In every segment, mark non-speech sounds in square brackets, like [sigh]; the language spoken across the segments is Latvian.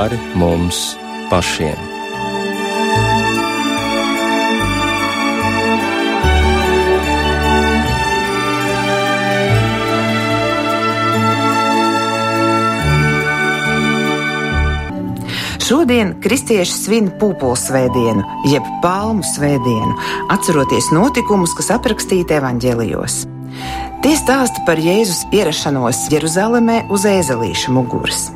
pāri mums pašiem. Šodien kristieši svin pūpoļu svētdienu, jeb palmu svētdienu, atceroties notikumus, kas aprakstīti evaņģēlijos. Tie stāsta par Jēzus ierašanos Jeruzalemē uz ēzelīša muguras.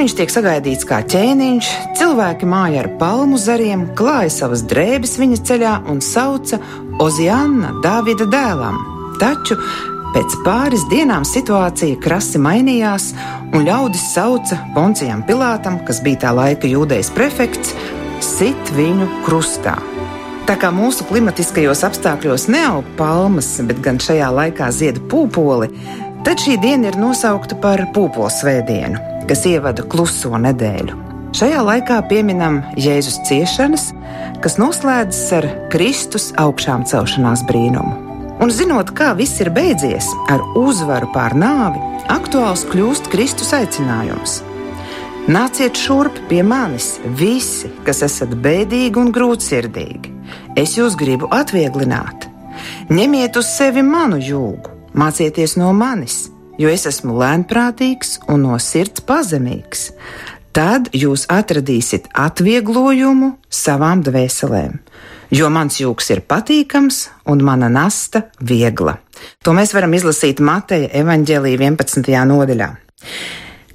Viņš tiek sagaidīts kā ķēniņš, cilvēki māja ar palmu zariem, klāja savas drēbes viņa ceļā un sauca Oziāna, Dāvida dēlam. Taču Pēc pāris dienām situācija krasi mainījās, un ļaudis sauca Poncijam Pilātam, kas bija tā laika jūdejas prefekts, sit viņu krustā. Tā kā mūsu klimatiskajos apstākļos neaug palmas, bet gan šajā laikā zieda pūpoli, tad šī diena ir nosaukta par pūpolu svētdienu, kas ievada kluso nedēļu. Šajā laikā pieminam Jēzus ciešanas, kas noslēdzas ar Kristus augšām celšanās brīnumu. Un zinot, kā viss ir beidzies ar uzvaru pār nāvi, aktuāls kļūst Kristus aicinājums. Nāciet šurp pie manis, visi, kas esat bēdīgi un grūtsirdīgi. Es jūs gribu atvieglināt. Ņemiet uz sevi manu jūgu, mācieties no manis, jo es esmu lēnprātīgs un no sirds pazemīgs. Tad jūs atradīsiet atvieglojumu savām dvēselēm jo mans jūks ir patīkams un mana nasta viegla. To mēs varam izlasīt Mateja evaņģēlī 11. nodaļā.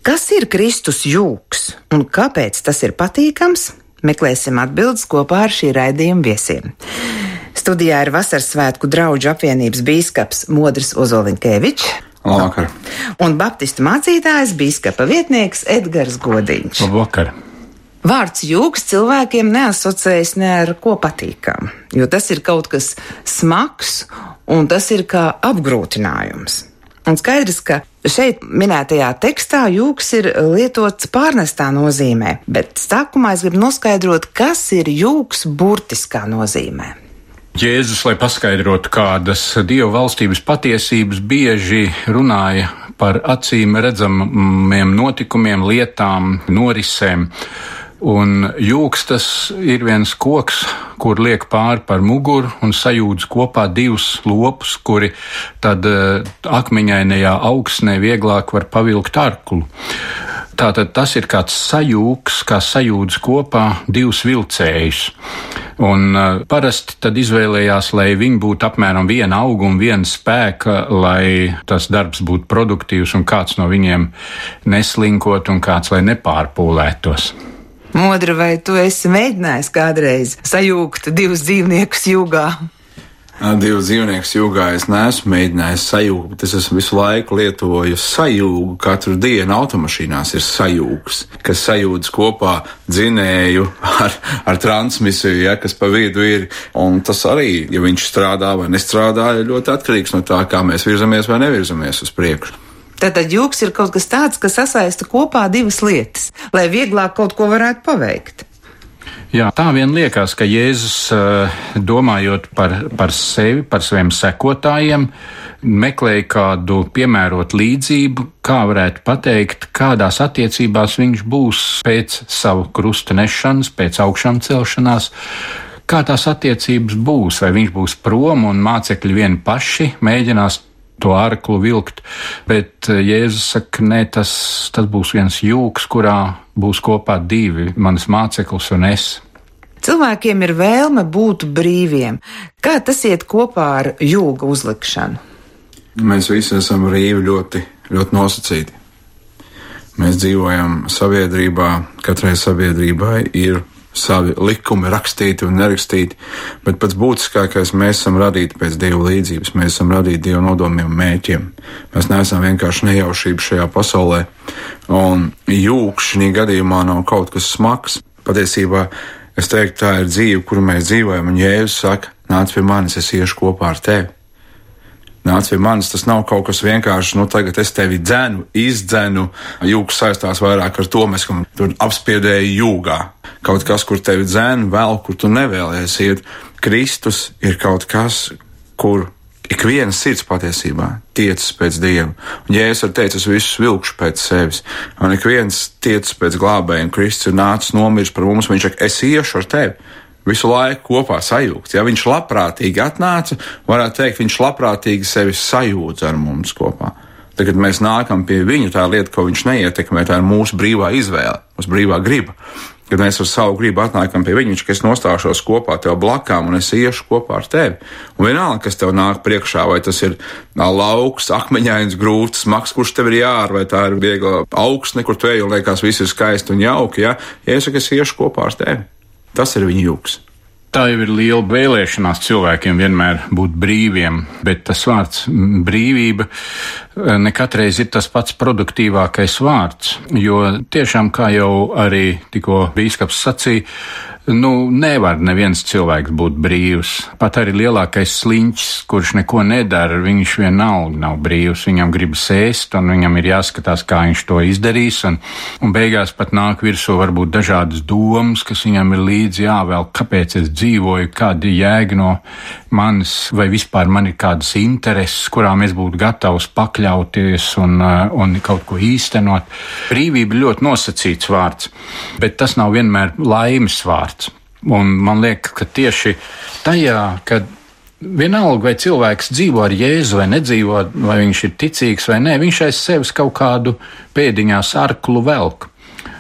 Kas ir Kristus jūks un kāpēc tas ir patīkams? Meklēsim atbildes kopā ar šī raidījuma viesiem. Studijā ir Vasaras svētku draugu apvienības bīskaps Modris Ozoliņkevičs. Labvakar. Un Baptistu mācītājs bīskapa vietnieks Edgars Godiņš. Labvakar. Vārds jūgs cilvēkiem neasociējas ne ar ko patīkamu, jo tas ir kaut kas smags un tas ir kā apgrūtinājums. Un skaidrs, ka šeit minētajā tekstā jūgs ir lietots pārnestā nozīmē, bet sākumā es gribu noskaidrot, kas ir jūgs burtiskā nozīmē. Jēzus, lai paskaidrotu kādas Dieva valstības patiesības, bieži runāja par acīm redzamiem notikumiem, lietām, norisēm. Un jūks tas ir viens koks, kur liek pāri par muguru un sajūdz kopā divus lopus, kuri tad uh, akmeņainajā augsnē vieglāk var pavilkt arklu. Tātad tas ir kāds sajūgs, kā sajūdz kopā divus vilcējus. Un uh, parasti tad izvēlējās, lai viņi būtu apmēram viena auga un viena spēka, lai tas darbs būtu produktīvs un kāds no viņiem neslinkot un kāds lai nepārpūlētos. Modra, vai tu esi mēģinājis kādreiz sajūgt divus dzīvniekus jūgā? Divus dzīvniekus jūgā es neesmu mēģinājis sajūgt, bet es esmu visu laiku lietojis sajūgu. Katru dienu automašīnās ir sajūgs, kas sajūdz kopā dzinēju ar, ar transmisiju, ja, kas pa vidu ir. Un tas arī, ja viņš strādā vai nestrādā, ir ļoti atkarīgs no tā, kā mēs virzamies vai nevirzamies uz priekšu. Tātad jūks ir kaut kas tāds, kas sasaista kopā divas lietas, lai vieglāk kaut ko varētu paveikt. Jā, tā vien liekas, ka Jēzus, domājot par, par sevi, par saviem sekotājiem, meklēja kādu piemērotu līdzību, kā varētu pateikt, kādās attiecībās viņš būs pēc savu krusta nešanas, pēc augšām celšanās. Kā tās attiecības būs, vai viņš būs prom un mācekļi vieni paši mēģinās to ārklu vilkt, bet Jēzus saka, nē, tas, tas būs viens jūks, kurā būs kopā divi - mans māceklis un es. Cilvēkiem ir vēlme būt brīviem. Kā tas iet kopā ar jūga uzlikšanu? Mēs visi esam brīvi ļoti, ļoti nosacīti. Mēs dzīvojam sabiedrībā, katrai sabiedrībai ir savi likumi rakstīti un nerakstīti, bet pats būtiskākais mēs esam radīti pēc Dieva līdzības, mēs esam radīti Dieva nodomiem un mēķiem. Mēs neesam vienkārši nejaušība šajā pasaulē, un jūkš šī gadījumā nav kaut kas smags. Patiesībā es teiktu, tā ir dzīve, kuru mēs dzīvojam, un Jēzus saka, nāc pie manis, es iešu kopā ar tevi nāc pie manis. Tas nav kaut kas vienkārši, nu, tagad es tevi dzenu, izdzenu. Jūks saistās vairāk ar to, mēs tur apspiedēji jūgā. Kaut kas, kur tevi dzēna, vēl kur tu nevēlies iet. Kristus ir kaut kas, kur Ik viena sirds patiesībā tiecas pēc dieva. Un, varu teikt, es visus vilkšu pēc sevis, un ik viens tiecas pēc glābēja, un Kristus ir nācis nomiris par mums, viņš saka, es iešu ar tevi. Visu laiku kopā sajūgts. Ja viņš labprātīgi atnāca, varētu teikt, viņš labprātīgi sevi sajūdz ar mums kopā. Tad, kad mēs nākam pie viņa, tā lieta, ko viņš neietekmē, tā ir mūsu brīvā izvēle, mūsu brīvā griba. Kad mēs ar savu gribu atnākam pie viņa, viņš ka es nostāšos kopā tev blakām un es iešu kopā ar tevi. Un vienalga, kas tev nāk priekšā, vai tas ir lauks, akmeņains, grūts, smags, kurš tev ir jār, vai tā ir viegla augstne, kur tu ej un liekas, viss ir skaisti un jauki. Ja, ja es saku, es iešu kopā ar tevi. Tas ir viņa jūks. Tā jau ir liela vēlēšanās cilvēkiem vienmēr būt brīviem, bet tas vārds brīvība ne katreiz ir tas pats produktīvākais vārds, jo tiešām, kā jau arī tikko bīskaps sacīja, Nu, nevar neviens cilvēks būt brīvs. Pat arī lielākais sliņķis, kurš neko nedara, viņš vienalga nav brīvs. Viņam gribas ēst, un viņam ir jāskatās, kā viņš to izdarīs. Un, un beigās pat nāk virsū varbūt dažādas domas, kas viņam ir līdzi jāvēl, kāpēc es dzīvoju, kāda jēga no manis, vai vispār man ir kādas intereses, kurām es būtu gatavs pakļauties un, un kaut ko īstenot. Brīvība ir ļoti nosacīts vārds, bet tas nav vienmēr laimes vārds. Un man liekas, ka tieši tajā, kad vienalga, vai cilvēks dzīvo ar jēzu vai nedzīvo, vai viņš ir ticīgs vai nē, viņš aiz sevis kaut kādu pēdiņā sarklu velk.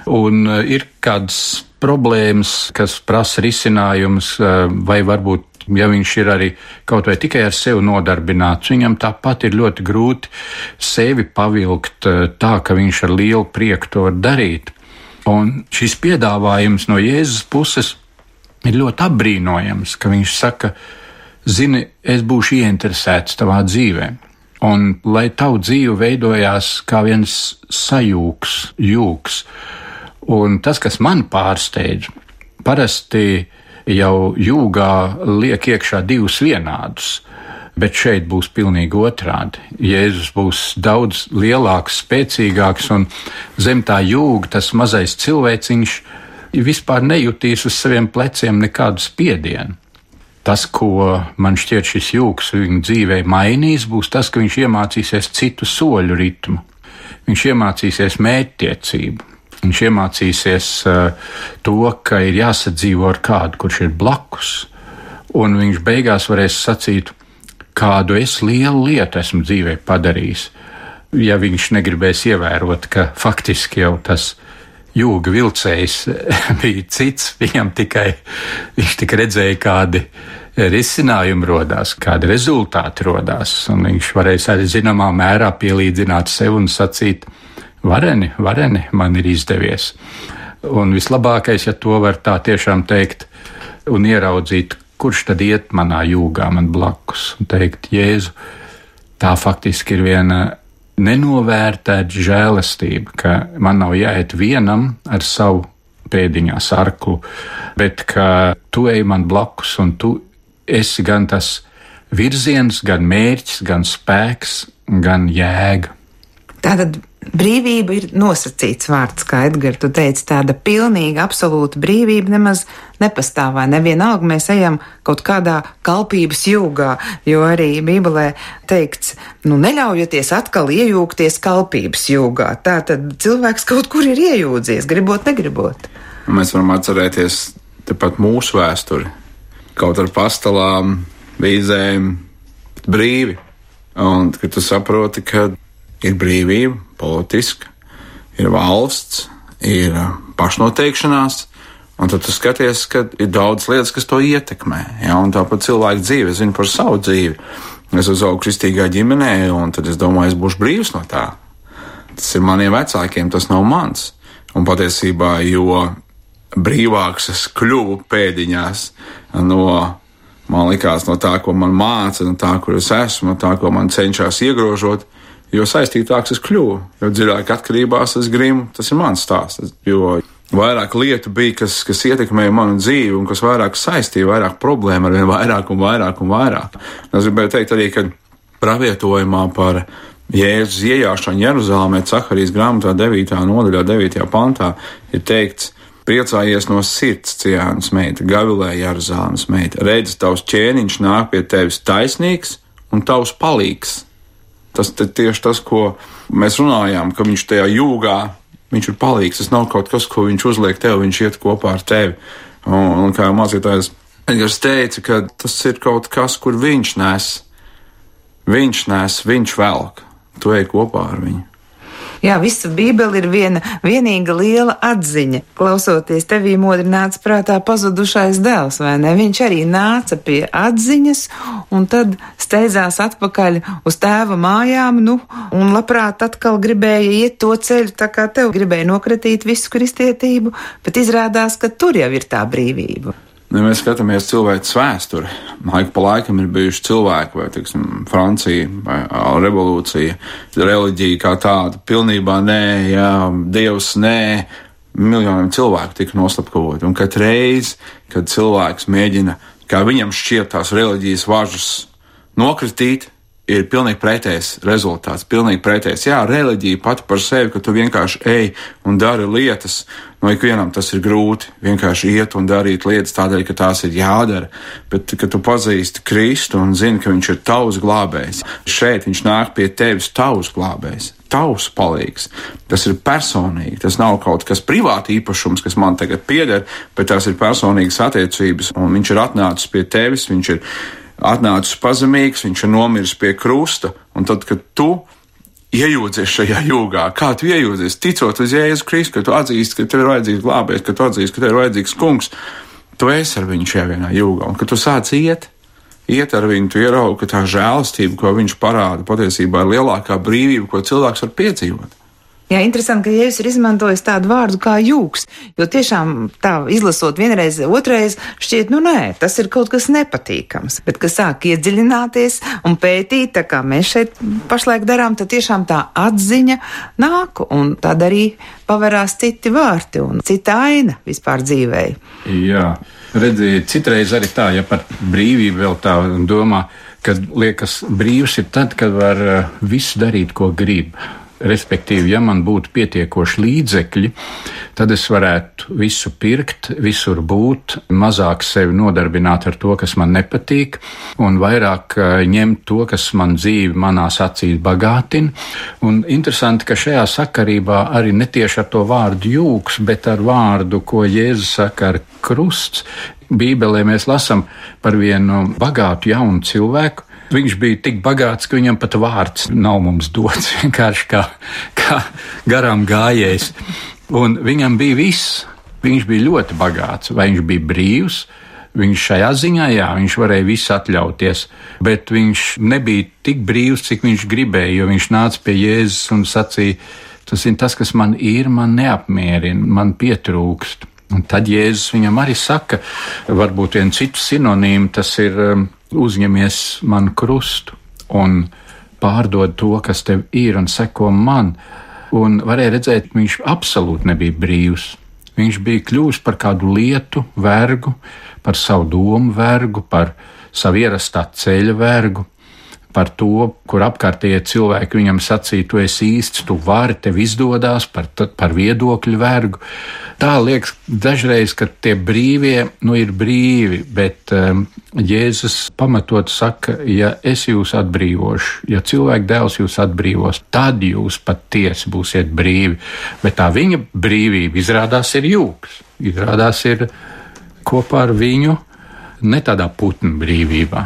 Un uh, ir kādas problēmas, kas prasa risinājumus, uh, vai varbūt ja viņš ir arī kaut vai tikai ar sevi nodarbināts, viņam tāpat ir ļoti grūti sevi pavilkt uh, tā, ka viņš ar lielu prieku to var darīt. Un šis piedāvājums no Jēzus puses ir ļoti apbrīnojams, ka viņš saka, zini, es būšu ieinteresēts tavā dzīvē. Un lai tavu dzīve veidojās kā viens sajūgs, jūgs. Un tas, kas man pārsteidz, parasti jau jūgā liek iekšā divus vienādus bet šeit būs pilnīgi otrādi. Jēzus būs daudz lielāks, spēcīgāks, un zem tā jūga tas mazais cilvēciņš vispār nejutīs uz saviem pleciem nekādu spiedienu. Tas, ko man šķiet šis jūks viņa dzīvē mainīs, būs tas, ka viņš iemācīsies citu soļu ritmu. Viņš iemācīsies mērķtiecību, viņš iemācīsies uh, to, ka ir jāsadzīvo ar kādu, kurš ir blakus, un viņš beigās varēs sacīt, kādu es lielu lietu esmu dzīvē padarījis. Ja viņš negribēs ievērot, ka faktiski jau tas jūga vilcējs [laughs] bija cits, viņam tikai viņš tikai redzēja, kādi risinājumi radās, kādi rezultāti radās, un viņš varēs arī zināmā mērā pielīdzināt sev un sacīt, vareni, vareni, man ir izdevies. Un vislabākais, ja to var tā tiešām teikt un ieraudzīt, kurš tad iet manā jūgā, man blakus, un teikt, Jēzu, tā faktiski ir viena nenovērtēta žēlastība, ka man nav jāiet vienam ar savu pēdiņā sarklu, bet ka tu ej man blakus un tu esi gan tas virziens, gan mērķis, gan spēks, gan jēga. Tātad Brīvība ir nosacīts vārds, kā Edgars, tu teici, tāda pilnīga, absolūta brīvība nemaz nepastāvā. Nevienalga mēs ejam kaut kādā kalpības jūgā, jo arī Bībelē teikts, nu neļaujoties atkal iejūgties kalpības jūgā. Tā tad cilvēks kaut kur ir iejūdzies, gribot, negribot. Mēs varam atcerēties tepat mūsu vēsturi, kaut ar pastalām, vīzēm, brīvi. Un, kad tu saproti, ka ir brīvība, politiska, ir valsts, ir uh, pašnoteikšanās. Un tad tu skaties, ka ir daudz lietas, kas to ietekmē. Ja? Tāpat cilvēku dzīve, es zinu par savu dzīvi. Es uzaugu kristīgā ģimenē, un tad es domāju, es būšu brīvs no tā. Tas ir maniem vecākiem, tas nav mans. Un patiesībā, jo brīvāks es kļuvu pēdiņās no, man likās, no tā, ko man māca, no tā, kur es esmu, no tā, ko man cenšas iegrožot, jo saistītāks es kļuvu, jo dziļāk atkarībās es grimu. Tas ir mans stāsts. Jo vairāk lietu bija, kas, kas ietekmēja manu dzīvi un kas vairāk saistīja, vairāk problēmu ar vien vairāk un vairāk un vairāk. Es gribēju teikt arī, ka pravietojumā par Jēzus iejāšanu Jeruzalemē, Cakarijas grāmatā 9. nodaļā, 9. pantā, ir teikts, Priecājies no sirds, ciānas meita, gavilē Jeruzalemes meita. Redz, tavs ķēniņš nāk pie tevis taisnīgs un tavs palīgs. Tas tieši tas, ko mēs runājām, ka viņš tajā jūgā, viņš ir palīgs. Tas nav kaut kas, ko viņš uzliek tev, viņš iet kopā ar tevi. Un, un kā mācītājs Edgars teica, ka tas ir kaut kas, kur viņš nes. Viņš nes, viņš velk. Tu ej kopā ar viņu. Jā, visa Bībele ir viena vienīga liela atziņa. Klausoties tevī modri nāca prātā pazudušais dēls, vai ne? Viņš arī nāca pie atziņas un tad steidzās atpakaļ uz tēva mājām, nu, un labprāt atkal gribēja iet to ceļu, tā kā tev gribēja nokratīt visu kristietību, bet izrādās, ka tur jau ir tā brīvība. Ja mēs skatāmies cilvēku vēsturi, laiku pa laikam ir bijuši cilvēki, vai teiksim, Francija, vai revolūcija, reliģija kā tāda, pilnībā nē, jā, dievs nē, miljoniem cilvēku tika noslapkavot. Un katru reizi, kad cilvēks mēģina, kā viņam šķiet, tās reliģijas važas nokritīt, ir pilnīgi pretējs rezultāts. Pilnīgi pretējs. Jā, reliģija pati par sevi, ka tu vienkārši ej un dari lietas. No ikvienam tas ir grūti. Vienkārši iet un darīt lietas tādēļ, ka tās ir jādara. Bet, kad tu pazīsti Kristu un zini, ka viņš ir tavs glābējs, šeit viņš nāk pie tevis tavs glābējs. Tavs palīgs. Tas ir personīgi. Tas nav kaut kas privāti īpašums, kas man tagad pieder, bet tās ir personīgas attiecības. Un viņš ir atnācis pie tevis, viņš ir atnācis pazemīgs, viņš ir nomiris pie krusta, un tad, kad tu iejūdzies šajā jūgā, kā tu iejūdzies, ticot uz Jēzu Kristu, ka tu atzīsti, ka tev ir vajadzīgs glābējs, ka tu atzīsti, ka tev ir vajadzīgs kungs, tu esi ar viņu šajā vienā jūgā, un kad tu sāc iet, iet ar viņu, tu ieraugi, ka tā žēlastība, ko viņš parāda, patiesībā ir lielākā brīvība, ko cilvēks var piedzīvot. Jā, interesanti, ka Jēzus ir izmantojis tādu vārdu kā jūgs, jo tiešām tā izlasot vienreiz, otrreiz, šķiet, nu nē, tas ir kaut kas nepatīkams, bet, kas sāk iedziļināties un pētīt, tā kā mēs šeit pašlaik darām, tad tiešām tā atziņa nāk, un tad arī paverās citi vārti un cita aina vispār dzīvēi. Jā, redziet, citreiz arī tā, ja par brīvību vēl tā domā, kad liekas brīvs ir tad, kad var eh, visu darīt, ko grib Respektīvi, ja man būtu pietiekoši līdzekļi, tad es varētu visu pirkt, visur būt, mazāk sevi nodarbināt ar to, kas man nepatīk, un vairāk eh, ņemt to, kas man dzīvi manās acīs bagātina. Un interesanti, ka šajā sakarībā arī netieši ar to vārdu jūgs, bet ar vārdu, ko Jēzus saka ar krusts. Bībelē mēs lasām par vienu bagātu jaunu cilvēku, Viņš bija tik bagāts, ka viņam pat vārds nav mums dots. [laughs] Vienkārši kā, kā garām gājējs. Un viņam bija viss. Viņš bija ļoti bagāts, vai viņš bija brīvs. Viņš šajā ziņā, jā, viņš varēja visu atļauties, bet viņš nebija tik brīvs, cik viņš gribēja, jo viņš nāca pie Jēzus un sacīja, tas ir tas, kas man ir, man neapmierina, man pietrūkst. Un tad Jēzus viņam arī saka, varbūt vienu citu sinonīmu, tas ir um, uzņemies man krustu un pārdod to, kas tev ir, un seko man. Un varēja redzēt, viņš absolūti nebija brīvs. Viņš bija kļuvis par kādu lietu, vergu, par savu domu vergu, par savu ierastā ceļa vergu par to, kur apkārtējie cilvēki viņam sacīja, tu esi īsts, tu vari, tev izdodas par, par viedokļu vergu. Tā liekas dažreiz, ka tie brīvie nu, ir brīvi, bet um, Jēzus pamatot saka, ja es jūs atbrīvošu, ja cilvēku dēls jūs atbrīvos, tad jūs patiesi būsiet brīvi. Bet tā viņa brīvība izrādās ir jūks, izrādās ir kopā ar viņu ne tādā putnu brīvībā.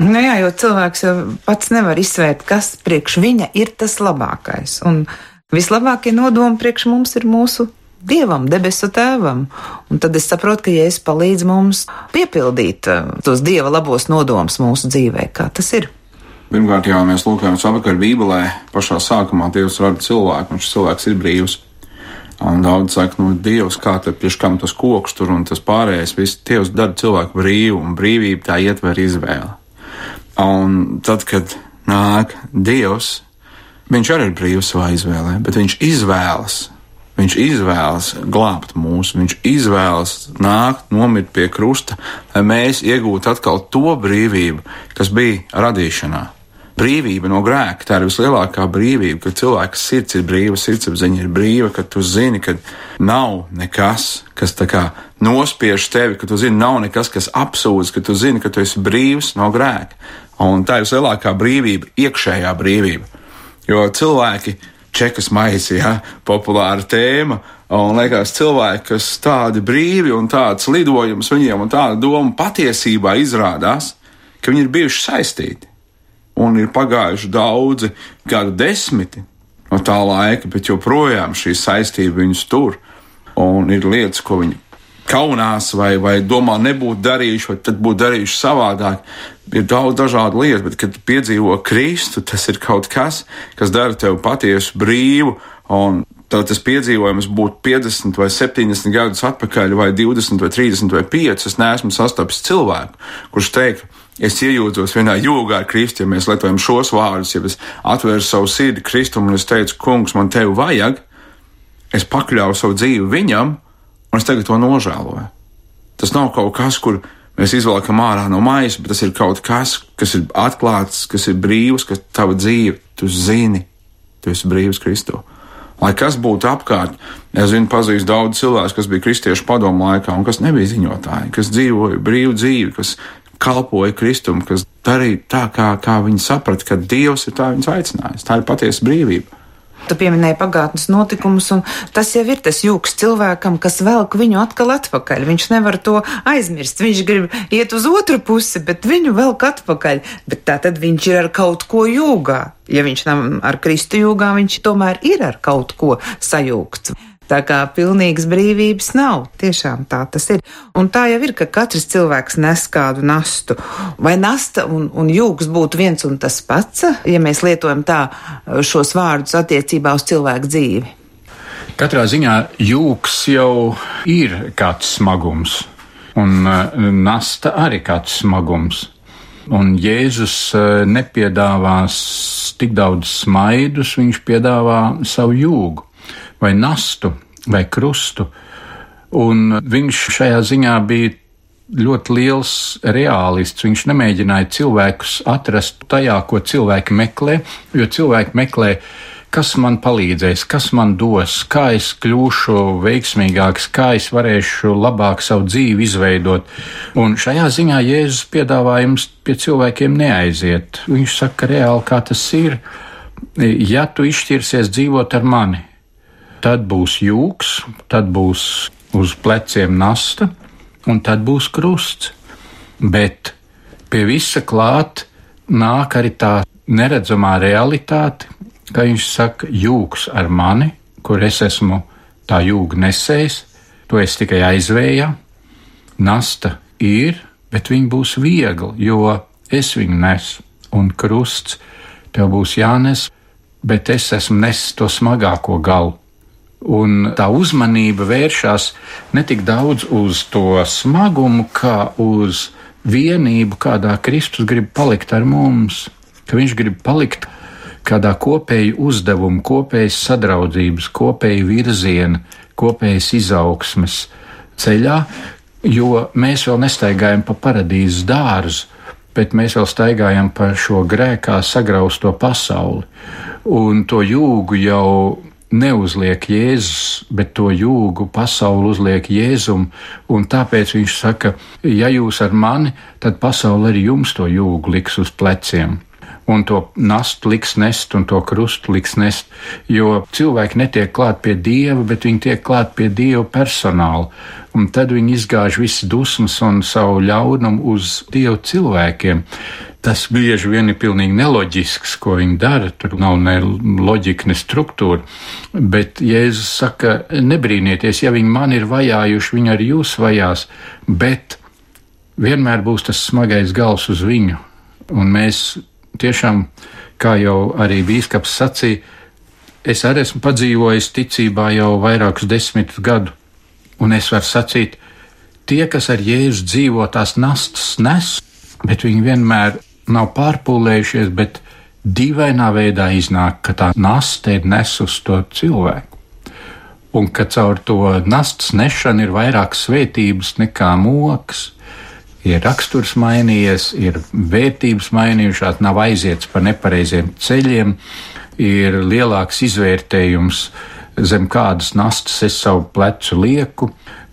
Nu jā, jo cilvēks jau pats nevar izsvērt, kas priekš viņa ir tas labākais. Un vislabākie nodomi priekš mums ir mūsu Dievam, debesu tēvam. Un tad es saprotu, ka Jēzus palīdz mums piepildīt uh, tos Dieva labos nodomus mūsu dzīvē, kā tas ir. Pirmkārt, jau mēs lūkājamies apakaļ Bībelē, pašā sākumā Dievs rada cilvēku, un šis cilvēks ir brīvs. Un daudz saka, nu, Dievs, kā tad pie kam tas koks tur un tas pārējais, viss Dievs dara cilvēku brīvu, un brīvība tā ietver izvēli. Un tad, kad nāk Dievs, viņš arī ir brīvs savā izvēlē, bet viņš izvēlas. Viņš izvēlas glābt mūs, viņš izvēlas nākt, nomirt pie krusta, lai mēs iegūtu atkal to brīvību, kas bija radīšanā. Brīvība no grēka, tā ir vislielākā brīvība, ka cilvēka sirds ir brīva, sirdsapziņa ir brīva, ka tu zini, ka nav nekas, kas tā kā nospiež tevi, ka tu zini, nav nekas, kas apsūdz, ka tu zini, ka tu esi brīvs no grēka. Un tā ir vislielākā brīvība, iekšējā brīvība. Jo cilvēki, čekas maisi, ja, populāra tēma, un liekas, cilvēki, kas tādi brīvi un tāds lidojums viņiem un tāda doma patiesībā izrādās, ka viņi ir bijuši saistīti. Un ir pagājuši daudzi gadu desmiti no tā laika, bet joprojām šī saistība viņus tur. Un ir lietas, ko viņi kaunās vai, vai domā nebūtu darījuši, vai tad būtu darījuši savādāk. Ir daudz dažādu lietu, bet, kad piedzīvo Kristu, tas ir kaut kas, kas dara tevi patiesu brīvu. Un tad tas piedzīvojums būtu 50 vai 70 gadus atpakaļ, vai 20 vai 30 vai 5. Es neesmu sastapis cilvēku, kurš teikt, es iejūtos vienā jūgā ar Kristu, ja mēs lietojam šos vārdus, ja es atvēru savu sirdi Kristum un es teicu, kungs, man tevi vajag, es pakļauju savu dzīvi viņam, un es tagad to nožēloju. Tas nav kaut kas, kur mēs izvelkam ārā no maisa, bet tas ir kaut kas, kas ir atklāts, kas ir brīvs, kas tava dzīve, tu zini, tu esi brīvs Kristu. Lai kas būtu apkārt, es zinu, pazīstu daudz cilvēku, kas bija kristiešu padomu laikā un kas nebija ziņotāji, kas dzīvoja brīvu dzīvi, kas kalpoja Kristum, kas darīja tā, kā, kā viņi saprata, ka Dievs ir tā viņus aicinājis. Tā ir patiesa brīvība. Tu pieminēji pagātnes notikumus, un tas jau ir tas jūks cilvēkam, kas velk viņu atkal atpakaļ. Viņš nevar to aizmirst. Viņš grib iet uz otru pusi, bet viņu velk atpakaļ. Bet tā tad viņš ir ar kaut ko jūgā. Ja viņš nav ar Kristu jūgā, viņš tomēr ir ar kaut ko sajūgts. Tā kā pilnīgas brīvības nav. Tiešām tā tas ir. Un tā jau ir, ka katrs cilvēks nes kādu nastu. Vai nasta un, un jūgs būtu viens un tas pats, ja mēs lietojam tā šos vārdus attiecībā uz cilvēku dzīvi? Katrā ziņā jūgs jau ir kāds smagums, un uh, nasta arī kāds smagums. Un Jēzus uh, nepiedāvās tik daudz smaidus, viņš piedāvā savu jūgu vai nastu vai krustu. Un viņš šajā ziņā bija ļoti liels realists. Viņš nemēģināja cilvēkus atrast tajā, ko cilvēki meklē, jo cilvēki meklē, kas man palīdzēs, kas man dos, kā es kļūšu veiksmīgāks, kā es varēšu labāk savu dzīvi izveidot. Un šajā ziņā Jēzus piedāvājums pie cilvēkiem neaiziet. Viņš saka reāli, kā tas ir. Ja tu izšķirsies dzīvot ar mani, tad būs jūks, tad būs uz pleciem nasta, un tad būs krusts. Bet pie visa klāt nāk arī tā neredzamā realitāte, ka viņš saka, jūks ar mani, kur es esmu tā jūga nesējis, to es tikai aizvējā. Nasta ir, bet viņa būs viegla, jo es viņu nesu, un krusts tev būs jānes, bet es esmu nesis to smagāko galu. Un tā uzmanība vēršas ne tik daudz uz to smagumu, kā uz vienību, kādā Kristus grib palikt ar mums, ka Viņš grib palikt kādā kopēju uzdevumu, kopējas sadraudzības, kopēju virziena, kopējas izaugsmes ceļā, jo mēs vēl nestaigājam pa paradīzes dārzu, bet mēs vēl staigājam pa šo grēkā sagrausto pasauli. Un to jūgu jau neuzliek Jēzus, bet to jūgu pasauli uzliek Jēzum, un tāpēc viņš saka, ja jūs ar mani, tad pasauli arī jums to jūgu liks uz pleciem. Un to nastu liks nest, un to krustu liks nest, jo cilvēki netiek klāt pie dieva, bet viņi tiek klāt pie dieva personāla, un tad viņi izgāž visas dusmas un savu ļaunumu uz dievu cilvēkiem tas bieži vien ir pilnīgi neloģisks, ko viņi dara. Tur nav ne loģika, ne struktūra. Bet Jēzus saka, nebrīnieties, ja viņi man ir vajājuši, viņi arī jūs vajās, bet vienmēr būs tas smagais gals uz viņu. Un mēs tiešām, kā jau arī bīskaps sacīja, es arī esmu padzīvojis ticībā jau vairākus desmit gadu, un es varu sacīt, tie, kas ar Jēzu dzīvo, tās nastas nes, bet viņi vienmēr nav pārpūlējušies, bet dīvainā veidā iznāk, ka tā nasta ir nes uz to cilvēku. Un ka caur to nastas nešanu ir vairāk svētības nekā moks, ir raksturs mainījies, ir vērtības mainījušās, nav aiziets pa nepareiziem ceļiem, ir lielāks izvērtējums zem kādas nastas es savu plecu lieku,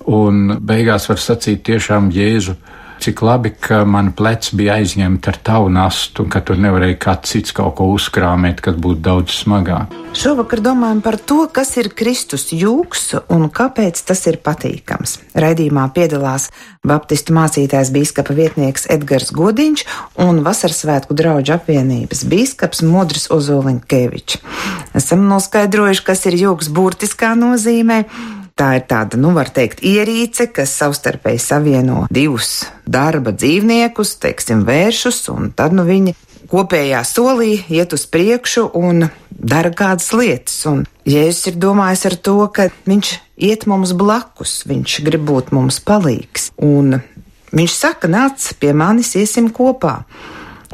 un beigās var sacīt tiešām Jēzu cik labi, ka man plec bija aizņemta ar tavu nastu, un ka tur nevarēja kāds cits kaut ko uzkrāmēt, kas būtu daudz smagāk. Šovakar domājam par to, kas ir Kristus jūgs un kāpēc tas ir patīkams. Raidījumā piedalās Baptistu mācītājs bīskapa vietnieks Edgars Godiņš un Vasarsvētku draugu apvienības bīskaps Modris Ozoliņkevičs. Esam noskaidrojuši, kas ir jūgs burtiskā nozīmē Tā ir tāda, nu, var teikt, ierīce, kas savstarpēji savieno divus darba dzīvniekus, teiksim, vēršus, un tad nu viņi kopējā solī iet uz priekšu un dara kādas lietas. Un Jēzus ir domājis ar to, ka viņš iet mums blakus, viņš grib būt mums palīgs. Un viņš saka, nāc pie manis, iesim kopā.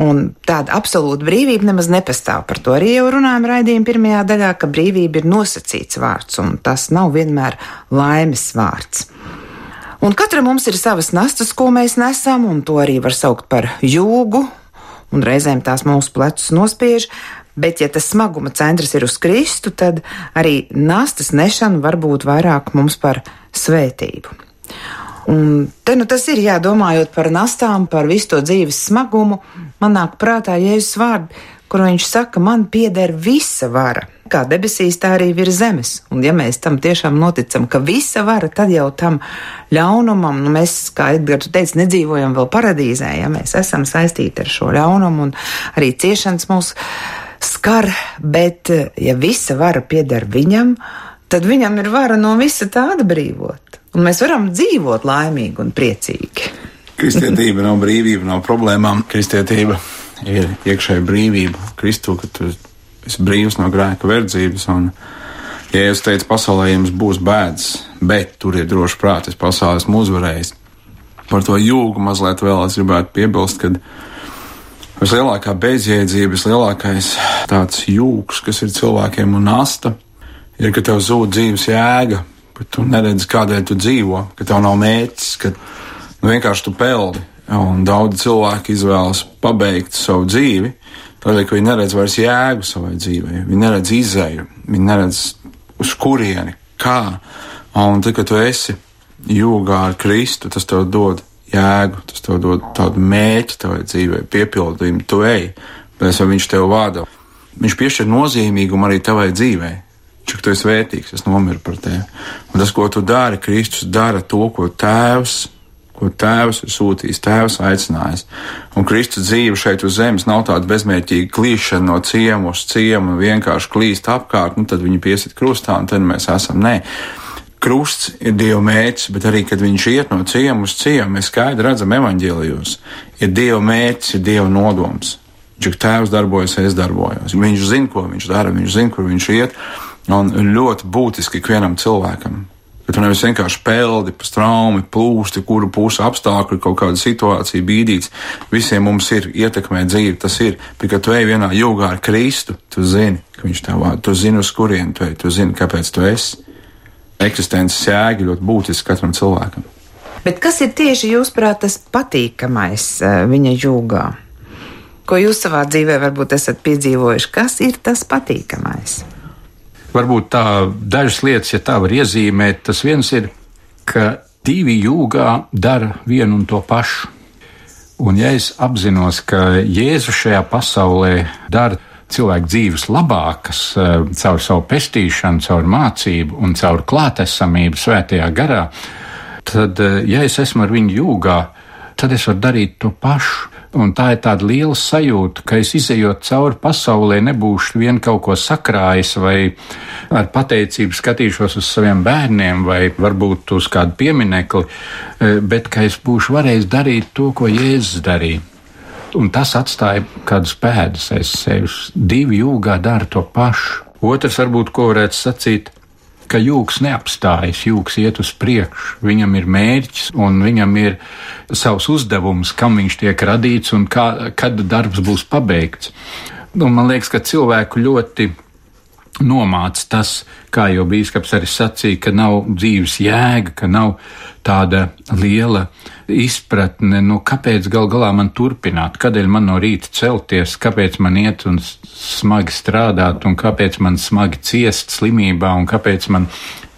Un tāda absolūta brīvība nemaz nepastāv. Par to arī jau runājām raidījuma pirmajā daļā, ka brīvība ir nosacīts vārds, un tas nav vienmēr laimes vārds. Un katram mums ir savas nastas, ko mēs nesam, un to arī var saukt par jūgu, un reizēm tās mūsu plecus nospiež, bet ja tas smaguma centrs ir uz Kristu, tad arī nastas nešana var būt vairāk mums par svētību. Un te nu tas ir jādomājot par nastām, par visu to dzīves smagumu. Man nāk prātā Jēzus vārdi, kur viņš saka, man pieder visa vara. Kā debesīs, tā arī virs zemes. Un ja mēs tam tiešām noticam, ka visa vara, tad jau tam ļaunumam, nu mēs, kā Edgars teica, nedzīvojam vēl paradīzē, ja mēs esam saistīti ar šo ļaunumu un arī ciešanas mūs skar, bet ja visa vara pieder viņam, tad viņam ir vara no visa tāda brīvot un mēs varam dzīvot laimīgi un priecīgi. Kristietība nav brīvība, nav problēmām. Kristietība ir iekšēja brīvība. Kristu, ka tu esi brīvs no grēka verdzības. Un, ja jūs teicat, pasaulē jums būs bēdas, bet turiet droši prāti, es pasaulē esmu uzvarējis. Par to jūgu mazliet vēl es gribētu piebilst, ka vislielākā bezjēdzība, vislielākais tāds jūgs, kas ir cilvēkiem un nasta, ir, ka tev zūd dzīves jēga, bet tu neredzi, kādēļ tu dzīvo, ka tev nav mērķis, ka nu, vienkārši tu peldi. Un daudz cilvēku izvēlas pabeigt savu dzīvi, tādēļ, ka viņi neredz vairs jēgu savai dzīvei, viņi neredz izēju, viņi neredz uz kurieni, kā. Un tad, kad tu esi jūgā ar Kristu, tas tev dod jēgu, tas tev dod tādu mērķi tavai dzīvei, piepildījumu, tu ej, bet viņš tev vada. Viņš piešķir nozīmīgumu arī tavai dzīvei. Cik tu esi vērtīgs, es nomiru par tevi. Un tas, ko tu dari, Kristus dara to, ko Tēvs, ko Tēvs ir sūtījis, Tēvs aicinājis. Un Kristus dzīve šeit uz zemes nav tāda bezmērķīga klīšana no ciemu uz ciemu, vienkārši klīst apkārt, nu tad viņi piesit krustā, un tad mēs esam. Nē. Krusts ir Dieva mērķis, bet arī, kad viņš iet no ciemu uz ciemu, mēs skaidri redzam evaņģēlijos, ir Dieva mērķis, ir Dieva nodoms. Cik tēvs darbojas, es darbojos. Viņš zina, ko viņš dara, viņš zina, kur viņš iet. Un ļoti būtiski ikvienam cilvēkam. Bet tu nevis vienkārši peldi, straumi, plūsti, kuru pusi apstākļi, kaut kāda situācija bīdīts. Visiem mums ir ietekmē dzīve, tas ir. Bet, kad tu ej vienā jūgā ar Kristu, tu zini, ka viņš tev vada, tu zini, uz kurien tu ej, tu zini, kāpēc tu esi. Eksistences jēga ļoti būtiski katram cilvēkam. Bet kas ir tieši jūsuprāt tas patīkamais eh, viņa jūgā? Ko jūs savā dzīvē varbūt esat piedzīvojuši? Kas ir tas patīkamais? Varbūt tā dažas lietas, ja tā var iezīmēt, tas viens ir, ka divi jūgā dara vienu un to pašu. Un ja es apzinos, ka Jēzus šajā pasaulē dara cilvēku dzīves labākas eh, caur savu pestīšanu, caur mācību un caur klātesamību svētajā garā, tad, eh, ja es esmu ar viņu jūgā, tad es varu darīt to pašu. Un tā ir tāda liela sajūta, ka es izējot cauri pasaulē, nebūšu vien kaut ko sakrājis, vai ar pateicību skatīšos uz saviem bērniem, vai varbūt uz kādu pieminekli, e, bet ka es būšu varējis darīt to, ko Jēzus darīja. Un tas atstāja kādus pēdas aiz sevis. Divi jūgā dara to pašu. Otrs, varbūt, ko varētu sacīt, ka jūks neapstājas, jūks iet uz priekšu, viņam ir mērķis un viņam ir savs uzdevums, kam viņš tiek radīts un kā, kad darbs būs pabeigts. Un man liekas, ka cilvēku ļoti nomāca tas, kā jau bīskaps arī sacīja, ka nav dzīves jēga, ka nav tāda liela izpratne, nu, kāpēc gal galā man turpināt, kādēļ man no rīta celties, kāpēc man iet un smagi strādāt, un kāpēc man smagi ciest slimībā, un kāpēc man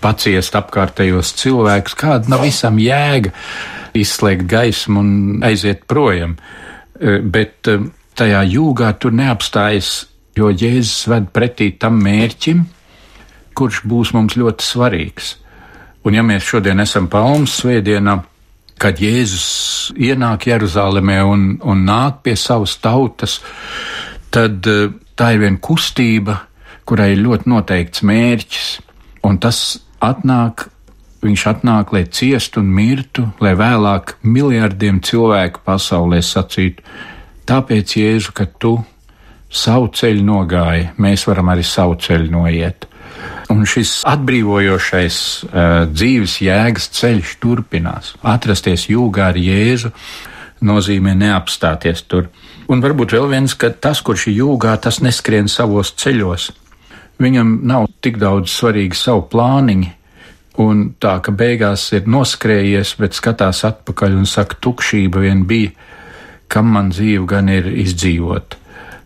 paciest apkārtējos cilvēkus, kāda nav visam jēga. izslēgt gaismu un aiziet projām. E, bet e, tajā jūgā tur neapstājas, jo Jēzus ved pretī tam mērķim, kurš būs mums ļoti svarīgs. Un ja mēs šodien esam Palmas svētdienā, kad Jēzus ienāk Jeruzalemē un, un nāk pie savas tautas, tad e, tā ir viena kustība, kurai ir ļoti noteikts mērķis, un tas atnāk Viņš atnāk, lai ciestu un mirtu, lai vēlāk miljardiem cilvēku pasaulē sacītu, tāpēc, Jēzu, ka tu savu ceļu nogāji, mēs varam arī savu ceļu noiet. Un šis atbrīvojošais uh, dzīves jēgas ceļš turpinās. Atrasties jūgā ar Jēzu nozīmē neapstāties tur. Un varbūt vēl viens, ka tas, kurš ir jūgā, tas neskrien savos ceļos. Viņam nav tik daudz svarīgi savu plāniņu, Un tā, ka beigās ir noskrējies, bet skatās atpakaļ un saka, tukšība vien bija, kam man dzīve gan ir izdzīvot.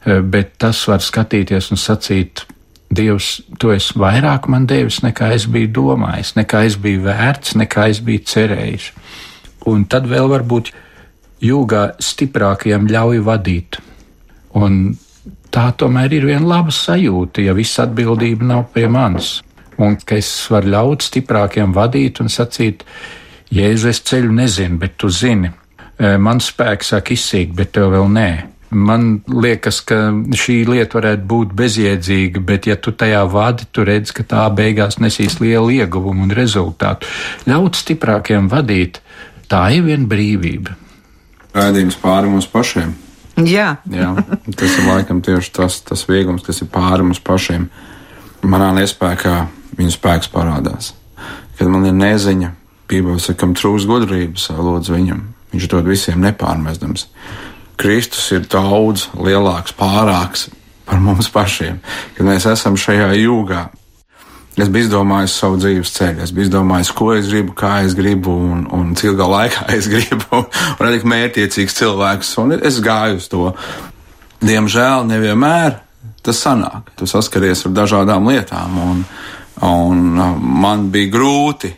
Eh, bet tas var skatīties un sacīt, Dievs, tu esi vairāk man devis, nekā es biju domājis, nekā es biju vērts, nekā es biju cerējis. Un tad vēl varbūt jūgā stiprākajam ļauj vadīt. Un tā tomēr ir viena laba sajūta, ja viss atbildība nav pie manis un ka es varu ļaut stiprākiem vadīt un sacīt, Jēzu, es ceļu nezinu, bet tu zini. E, man spēks sāk izsīkt, bet tev vēl nē. Man liekas, ka šī lieta varētu būt bezjēdzīga, bet ja tu tajā vadi, tu redz, ka tā beigās nesīs lielu ieguvumu un rezultātu. Ļaut stiprākiem vadīt, tā ir viena brīvība. Rādījums pāri mums pašiem. Jā. Jā, tas ir laikam tieši tas, tas vieglums, kas ir pāri mums pašiem. Manā nespējā viņa spēks parādās. Kad man ir neziņa, Bībelē sakam, trūks gudrības, lūdzu viņam. Viņš dod visiem nepārmestams. Kristus ir daudz lielāks, pārāks par mums pašiem, kad mēs esam šajā jūgā. Es biju izdomājis savu dzīves ceļu, es biju izdomājis, ko es gribu, kā es gribu, un, un cik ilgā laikā [laughs] es gribu, un arī mērķiecīgs cilvēks, un es gāju uz to. Diemžēl nevienmēr tas sanāk. Tu saskaries ar dažādām lietām, un, Un uh, man bija grūti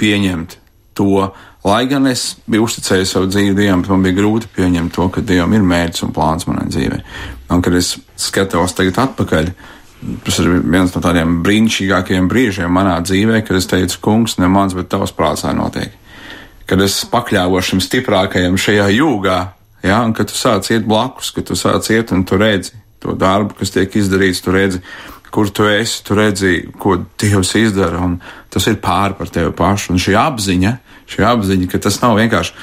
pieņemt to, lai gan es biju uzticējis savu dzīvi Dievam, man bija grūti pieņemt to, ka Dievam ir mērķis un plāns manai dzīvei. Un kad es skatos tagad atpakaļ, tas ir viens no tādiem brīnišķīgākajiem brīžiem manā dzīvē, kad es teicu, kungs, ne mans, bet tavs prāts lai notiek. Kad es pakļāvos šim stiprākajam šajā jūgā, ja, un kad tu sāc iet blakus, kad tu sāc iet un tu redzi to darbu, kas tiek izdarīts, tu redzi, kur tu esi, tu redzi, ko Dievs izdara, un tas ir pāri par tevi pašu. Un šī apziņa, šī apziņa, ka tas nav vienkārši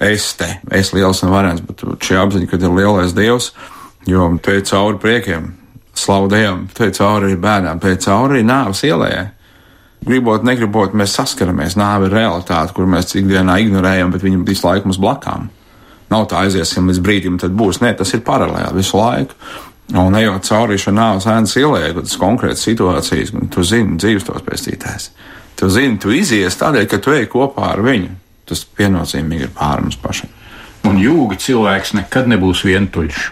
es te, es liels un varens, bet šī apziņa, ka ir lielais Dievs, jo te ir cauri priekiem, slavu Dievam, te ir cauri bērnām, te ir cauri nāves ielējai. Gribot, negribot, mēs saskaramies. Nāve ir realitāte, kur mēs ikdienā ignorējam, bet viņa visu laiku mums blakām. Nav tā aiziesim līdz brīdim, tad būs. Nē, tas ir paralēli visu laiku. Un ejot cauri šai nāves ēnas ielai, tas konkrēts situācijas, tu zini, dzīves tos pēstītājs. Tu zini, tu izies tādēļ, ka tu ej kopā ar viņu. Tas pienācīgi ir pār mums pašiem. Un jūga cilvēks nekad nebūs vientuļš.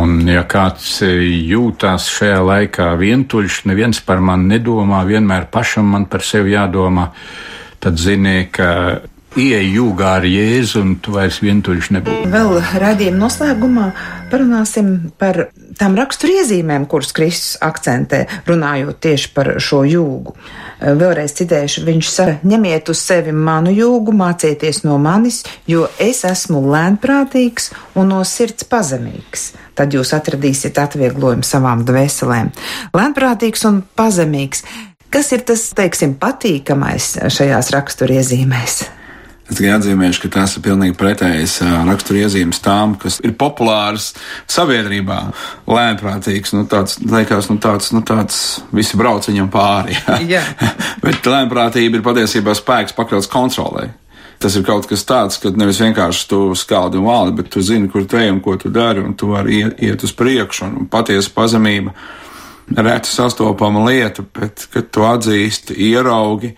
Un, ja kāds e, jūtās šajā laikā vientuļš, neviens par mani nedomā, vienmēr pašam man par sevi jādomā, tad zini, ka ieej jūgā ar Jēzu, un tu vairs vientuļš nebūsi. Vēl raidījuma noslēgumā parunāsim par tām raksturiezīmēm, kuras Kristus akcentē, runājot tieši par šo jūgu. Vēlreiz citēšu, viņš saka, ņemiet uz sevi manu jūgu, mācieties no manis, jo es esmu lēnprātīgs un no sirds pazemīgs. Tad jūs atradīsiet atvieglojumu savām dvēselēm. Lēnprātīgs un pazemīgs. Kas ir tas, teiksim, patīkamais šajās raksturiezīmēs? Es tikai atzīmēšu, ka tas ir pilnīgi pretējs raksturiezīmes tām, kas ir populāras sabiedrībā. Lēmprātīgs, nu tāds, liekas, nu tāds, nu tāds, visi brauc viņam pāri. Jā. [laughs] Bet lēmprātība ir patiesībā spēks pakļauts kontrolē. Tas ir kaut kas tāds, ka nevis vienkārši tu skaldi un valdi, bet tu zini, kur tu ej un ko tu dari, un tu vari iet, iet uz priekšu, un patiesa pazemība reti sastopama lieta, bet, kad tu atzīsti, ieraugi,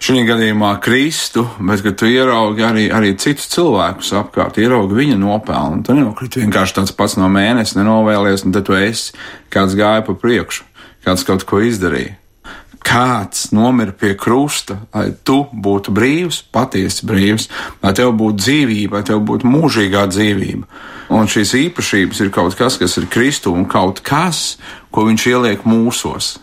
šī gadījumā Kristu, bet ka tu ieraugi arī, arī citus cilvēkus apkārt, ieraugi viņa nopelnu. Tu nenokriti vienkārši tāds pats no mēneša, nenovēlies, un tad tu esi kāds gāja pa priekšu, kāds kaut ko izdarīja. kāds nomira pie krusta, lai tu būtu brīvs, patiesi brīvs, lai tev būtu dzīvība, lai tev būtu mūžīgā dzīvība. Un šīs īpašības ir kaut kas, kas ir Kristu un kaut kas, ko viņš ieliek mūsos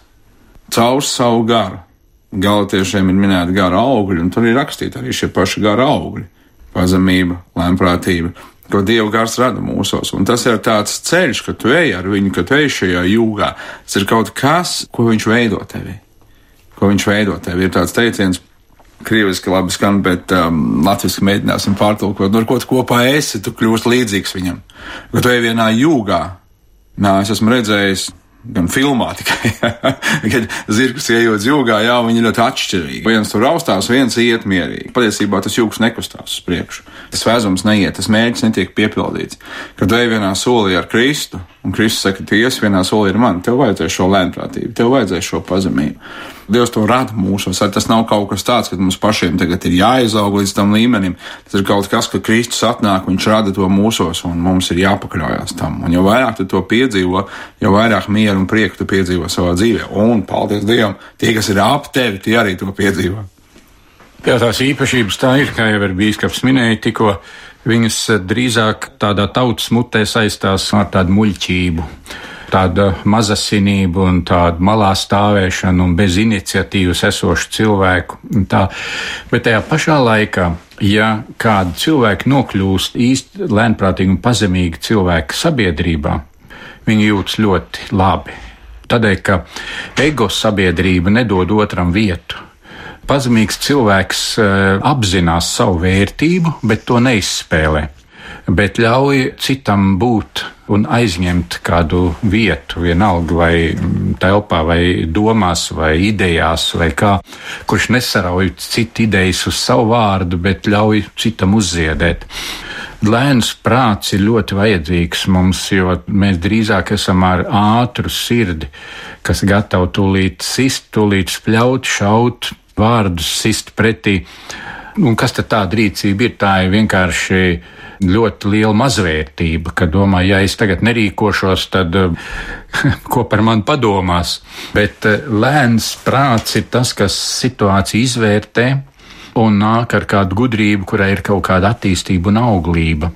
caur savu garu. Galotiešiem ir minēta gara augļi, un tur ir rakstīti arī šie paši gara augļi - pazemība, lēmprātība, ko Dieva gars rada mūsos. Un tas ir tāds ceļš, ka tu ej ar viņu, ka tu ej šajā jūgā. Tas ir kaut kas, ko viņš veido tevī. Ko viņš veido tevī. Ir tāds teiciens, krieviski labi skan, bet um, latviešu mēģināsim pārtulkot. Nu, ar ko tu kopā esi, tu kļūsi līdzīgs viņam. Kad tu ej vienā jūgā, nā, es esmu redzējis gan filmā [laughs] tikai, kad zirgs ienāk jūgā, jā, viņi ļoti atšķirīgi. Viens tur raustās, viens iet mierīgi. Patiesībā tas jūgs nekustās uz priekšu. Tas vēzums neiet, tas mērķis netiek piepildīts. Kad ej vienā solī ar Kristu, un Kristus saka, ka ies vienā solī ar mani, tev vajadzēs šo lēnprātību, tev vajadzēs šo pazemību. Dievs to rada mūsos. Tas nav kaut kas tāds, ka mums pašiem tagad ir jāizaug līdz tam līmenim. Tas ir kaut kas, ka Kristus atnāk, viņš rada to mūsos, un mums ir jāpakļaujas tam. Un jo vairāk tu to piedzīvo, jo vairāk mieru un prieku tu piedzīvo savā dzīvē. Un, paldies Dievam, tie, kas ir ap tevi, tie arī to piedzīvo. Jā, tās īpašības tā ir, kā jau ir bijis, kas minēja tikko, viņas drīzāk tādā tautas mutē saistās ar tādu muļķību tāda mazasinība un tāda malā stāvēšana un bez iniciatīvas esošu cilvēku. Bet tajā pašā laikā, ja kādi cilvēki nokļūst īsti lēnprātīgi un pazemīgi cilvēki sabiedrībā, viņi jūtas ļoti labi. Tādēļ, ka ego sabiedrība nedod otram vietu. Pazemīgs cilvēks eh, apzinās savu vērtību, bet to neizspēlē bet ļauj citam būt un aizņemt kādu vietu, vienalga vai telpā, vai domās, vai idejās, vai kā, kurš nesarauj citu idejas uz savu vārdu, bet ļauj citam uzziedēt. Lēns prāts ir ļoti vajadzīgs mums, jo mēs drīzāk esam ar ātru sirdi, kas gatavu tūlīt sist, tūlīt spļaut, šaut, vārdus sist pretī. Un kas tad tāda rīcība ir? Tā ir vienkārši ļoti liela mazvērtība, ka domā, ja es tagad nerīkošos, tad [laughs] ko par mani padomās. Bet eh, lēns prāts ir tas, kas situāciju izvērtē un nāk ar kādu gudrību, kurai ir kaut kāda attīstība un auglība.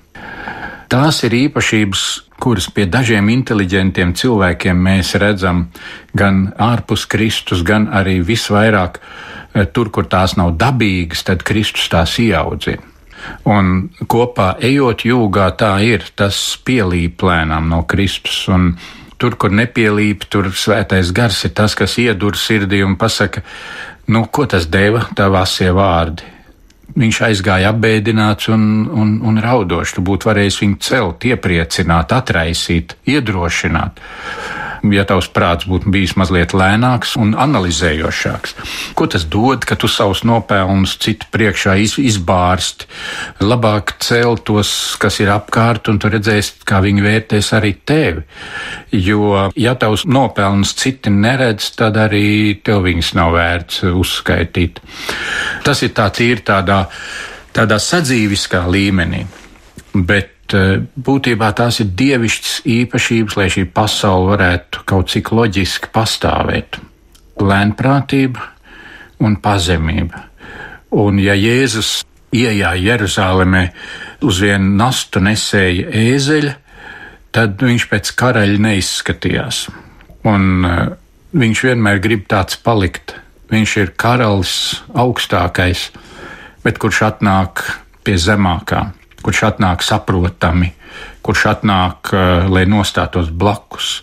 Tās ir īpašības, kuras pie dažiem inteliģentiem cilvēkiem mēs redzam gan ārpus Kristus, gan arī visvairāk eh, tur, kur tās nav dabīgas, tad Kristus tās ieaudzina. Un kopā ejot jūgā, tā ir, tas pielīp lēnām no Kristus. Un tur, kur nepielīp, tur svētais gars ir tas, kas iedur sirdī un pasaka, nu, ko tas deva, tā vasie vārdi. Viņš aizgāja apbēdināts un, un, un raudošs. Tu būtu varējis viņu celt, iepriecināt, atraisīt, iedrošināt ja tavs prāts būtu bijis mazliet lēnāks un analizējošāks. Ko tas dod, ka tu savus nopelnus citu priekšā iz, izbārsti, labāk cel tos, kas ir apkārt, un tu redzēsi, kā viņi vērtēs arī tevi. Jo, ja tavs nopelnus citi neredz, tad arī tev viņus nav vērts uzskaitīt. Tas ir tāds ir tādā, tādā sadzīviskā līmenī. Bet Bet eh, būtībā tās ir dievišķas īpašības, lai šī pasaule varētu kaut cik loģiski pastāvēt. Lēnprātība un pazemība. Un ja Jēzus iejā Jeruzalemē uz vienu nastu nesēja ēzeļa, tad viņš pēc karaļa neizskatījās. Un uh, viņš vienmēr grib tāds palikt. Viņš ir karalis augstākais, bet kurš atnāk pie zemākā kurš atnāk saprotami, kurš atnāk, eh, lai nostātos blakus,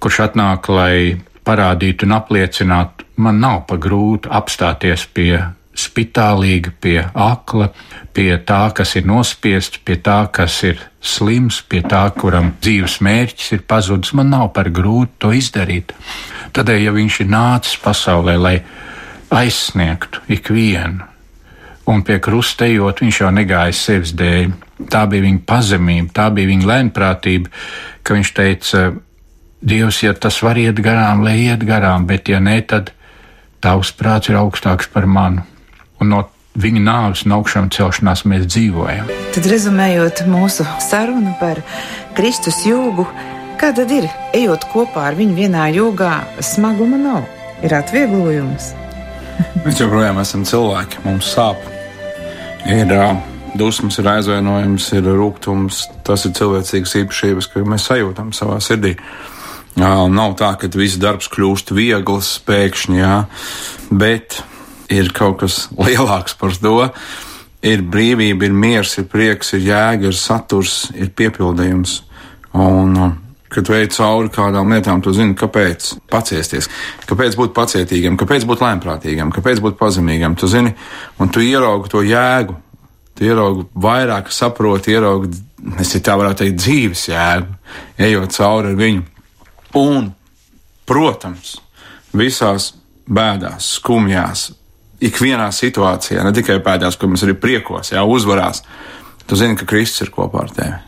kurš atnāk, lai parādītu un apliecinātu, man nav pa grūti apstāties pie spitālīga, pie akla, pie tā, kas ir nospiests, pie tā, kas ir slims, pie tā, kuram dzīves mērķis ir pazudis. Man nav par grūti to izdarīt. Tādēļ, ja viņš ir nācis pasaulē, lai aizsniegtu ikvienu, un pie krusta ejot, viņš jau negāja sevis dēļ. Tā bija viņa pazemība, tā bija viņa lēnprātība, ka viņš teica, Dievs, ja tas var iet garām, lai iet garām, bet ja nē, tad tavs prāts ir augstāks par manu. Un no viņa nāves un augšām celšanās mēs dzīvojam. Tad rezumējot mūsu sarunu par Kristus jūgu, kā tad ir, ejot kopā ar viņu vienā jūgā, smaguma nav. ir atvieglojums. Mēs joprojām esam cilvēki, mums sāp. Ir dusmas, ir aizvainojums, ir rūkums. Tas ir cilvēcīgas īpašības, ko mēs sajūtam savā sirdī. Uh, nav tā, ka viss darbs kļūst viegls pēkšņi, jā, bet ir kaut kas lielāks par to. Ir brīvība, ir miers, ir prieks, ir jēga, ir saturs, ir piepildījums. Un, kad veic cauri kādām lietām, tu zini, kāpēc paciesties, kāpēc būt pacietīgam, kāpēc būt lēmprātīgam, kāpēc būt pazemīgam. Tu zini, un tu ieraugi to jēgu, tu ieraugi vairāk, saproti, ieraugi, es tā varētu teikt, dzīves jēgu, ejot cauri ar viņu. Un, protams, visās bēdās, skumjās, ikvienā situācijā, ne tikai pēdējās, kur mums arī priekos, jā, uzvarās, tu zini, ka Kristus ir kopā ar tevi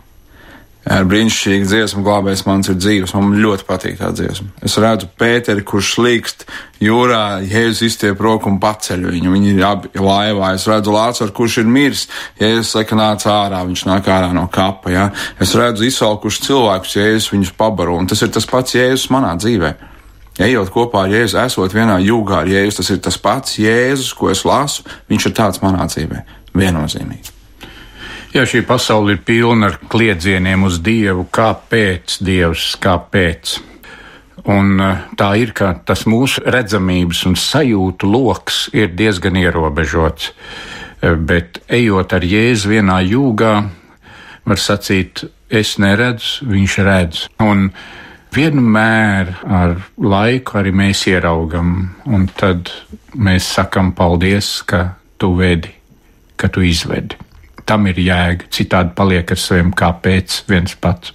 ar brīnišķīgu dziesmu, glābējs mans ir dzīves. Man ļoti patīk tā dziesma. Es redzu Pēteri, kurš slīkst jūrā, Jēzus izstiep roku un paceļ viņu. Viņi ir abi laivā. Es redzu Lācaru, kurš ir miris. Jēzus saka, nāc ārā, viņš nāk ārā no kapa. Ja? Es redzu izsalkušus cilvēkus, Jēzus viņus pabaro. Un tas ir tas pats Jēzus manā dzīvē. Ejot kopā ar Jēzu, esot vienā jūgā ar Jēzu, tas ir tas pats Jēzus, ko es lasu. Viņš ir tāds manā dzīvē. Viennozīmīgi. Jā, šī pasaule ir pilna ar kliedzieniem uz Dievu, kāpēc Dievs, kāpēc. Un eh, tā ir, ka tas mūsu redzamības un sajūtu lokus ir diezgan ierobežots. Eh, bet ejot ar Jēzu vienā jūgā, var sacīt, es neredzu, viņš redz. Un vienmēr ar laiku arī mēs ieraugam, un tad mēs sakam paldies, ka tu vedi, ka tu izvedi tam ir jēga. Citādi paliek ar saviem kāpēc viens pats.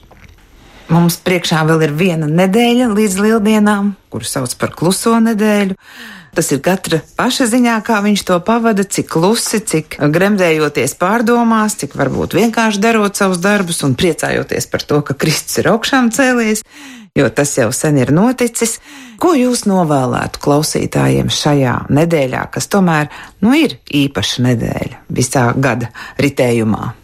Mums priekšā vēl ir viena nedēļa līdz lieldienām, kuru sauc par kluso nedēļu. Tas ir katra paša ziņā, kā viņš to pavada, cik klusi, cik gremdējoties pārdomās, cik varbūt vienkārši darot savus darbus un priecājoties par to, ka Kristus ir augšām cēlies, jo tas jau sen ir noticis. Ko jūs novēlētu klausītājiem šajā nedēļā, kas tomēr nu, ir īpaša nedēļa visā gada ritējumā?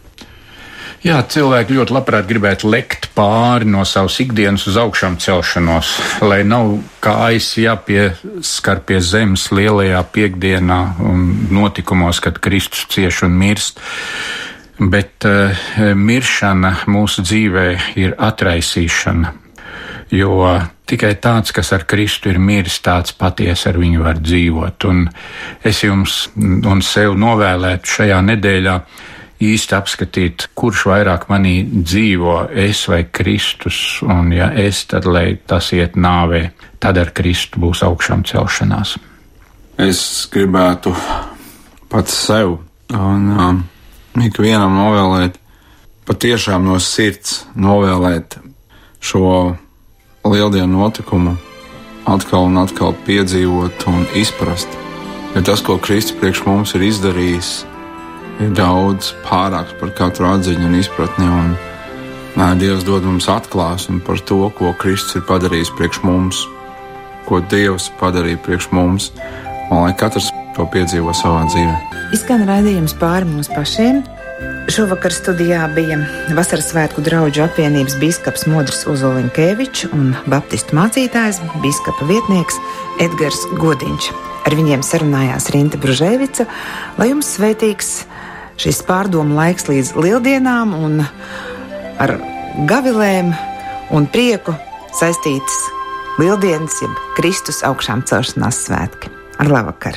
Jā, cilvēki ļoti labprāt gribētu lekt pāri no savas ikdienas uz augšām celšanos, lai nav kājas jāpieskar pie zemes lielajā piekdienā un notikumos, kad Kristus cieš un mirst. Bet uh, miršana mūsu dzīvē ir atraisīšana, jo tikai tāds, kas ar Kristu ir miris, tāds patiesi ar viņu var dzīvot. Un es jums un sev novēlētu šajā nedēļā īsti apskatīt, kurš vairāk manī dzīvo, es vai Kristus, un ja es, tad lai tas iet nāvē, tad ar Kristu būs augšām celšanās. Es gribētu pats sev un um, ikvienam novēlēt, patiešām no sirds novēlēt šo lieldienu notikumu atkal un atkal piedzīvot un izprast. Jo tas, ko Kristus priekš mums ir izdarījis, ir daudz pārāks par katru atziņu un izpratni. Un, Dievs dod mums atklāsmi par to, ko Kristus ir padarījis priekš mums, ko Dievs padarīja priekš mums, un lai katrs to piedzīvo savā dzīvē. Izskan raidījums pāri mums pašiem. Šovakar studijā bija Vasaras svētku draugu apvienības biskups Modris Uzolinkēvičs un baptistu mācītājs, biskupa vietnieks Edgars Godiņš. Ar viņiem sarunājās Rīta Bružēvica, lai jums svētīgs šis pārdomu laiks līdz lieldienām un ar gavilēm un prieku saistītas lieldienas, jeb Kristus augšām celšanās svētki. Ar labvakar!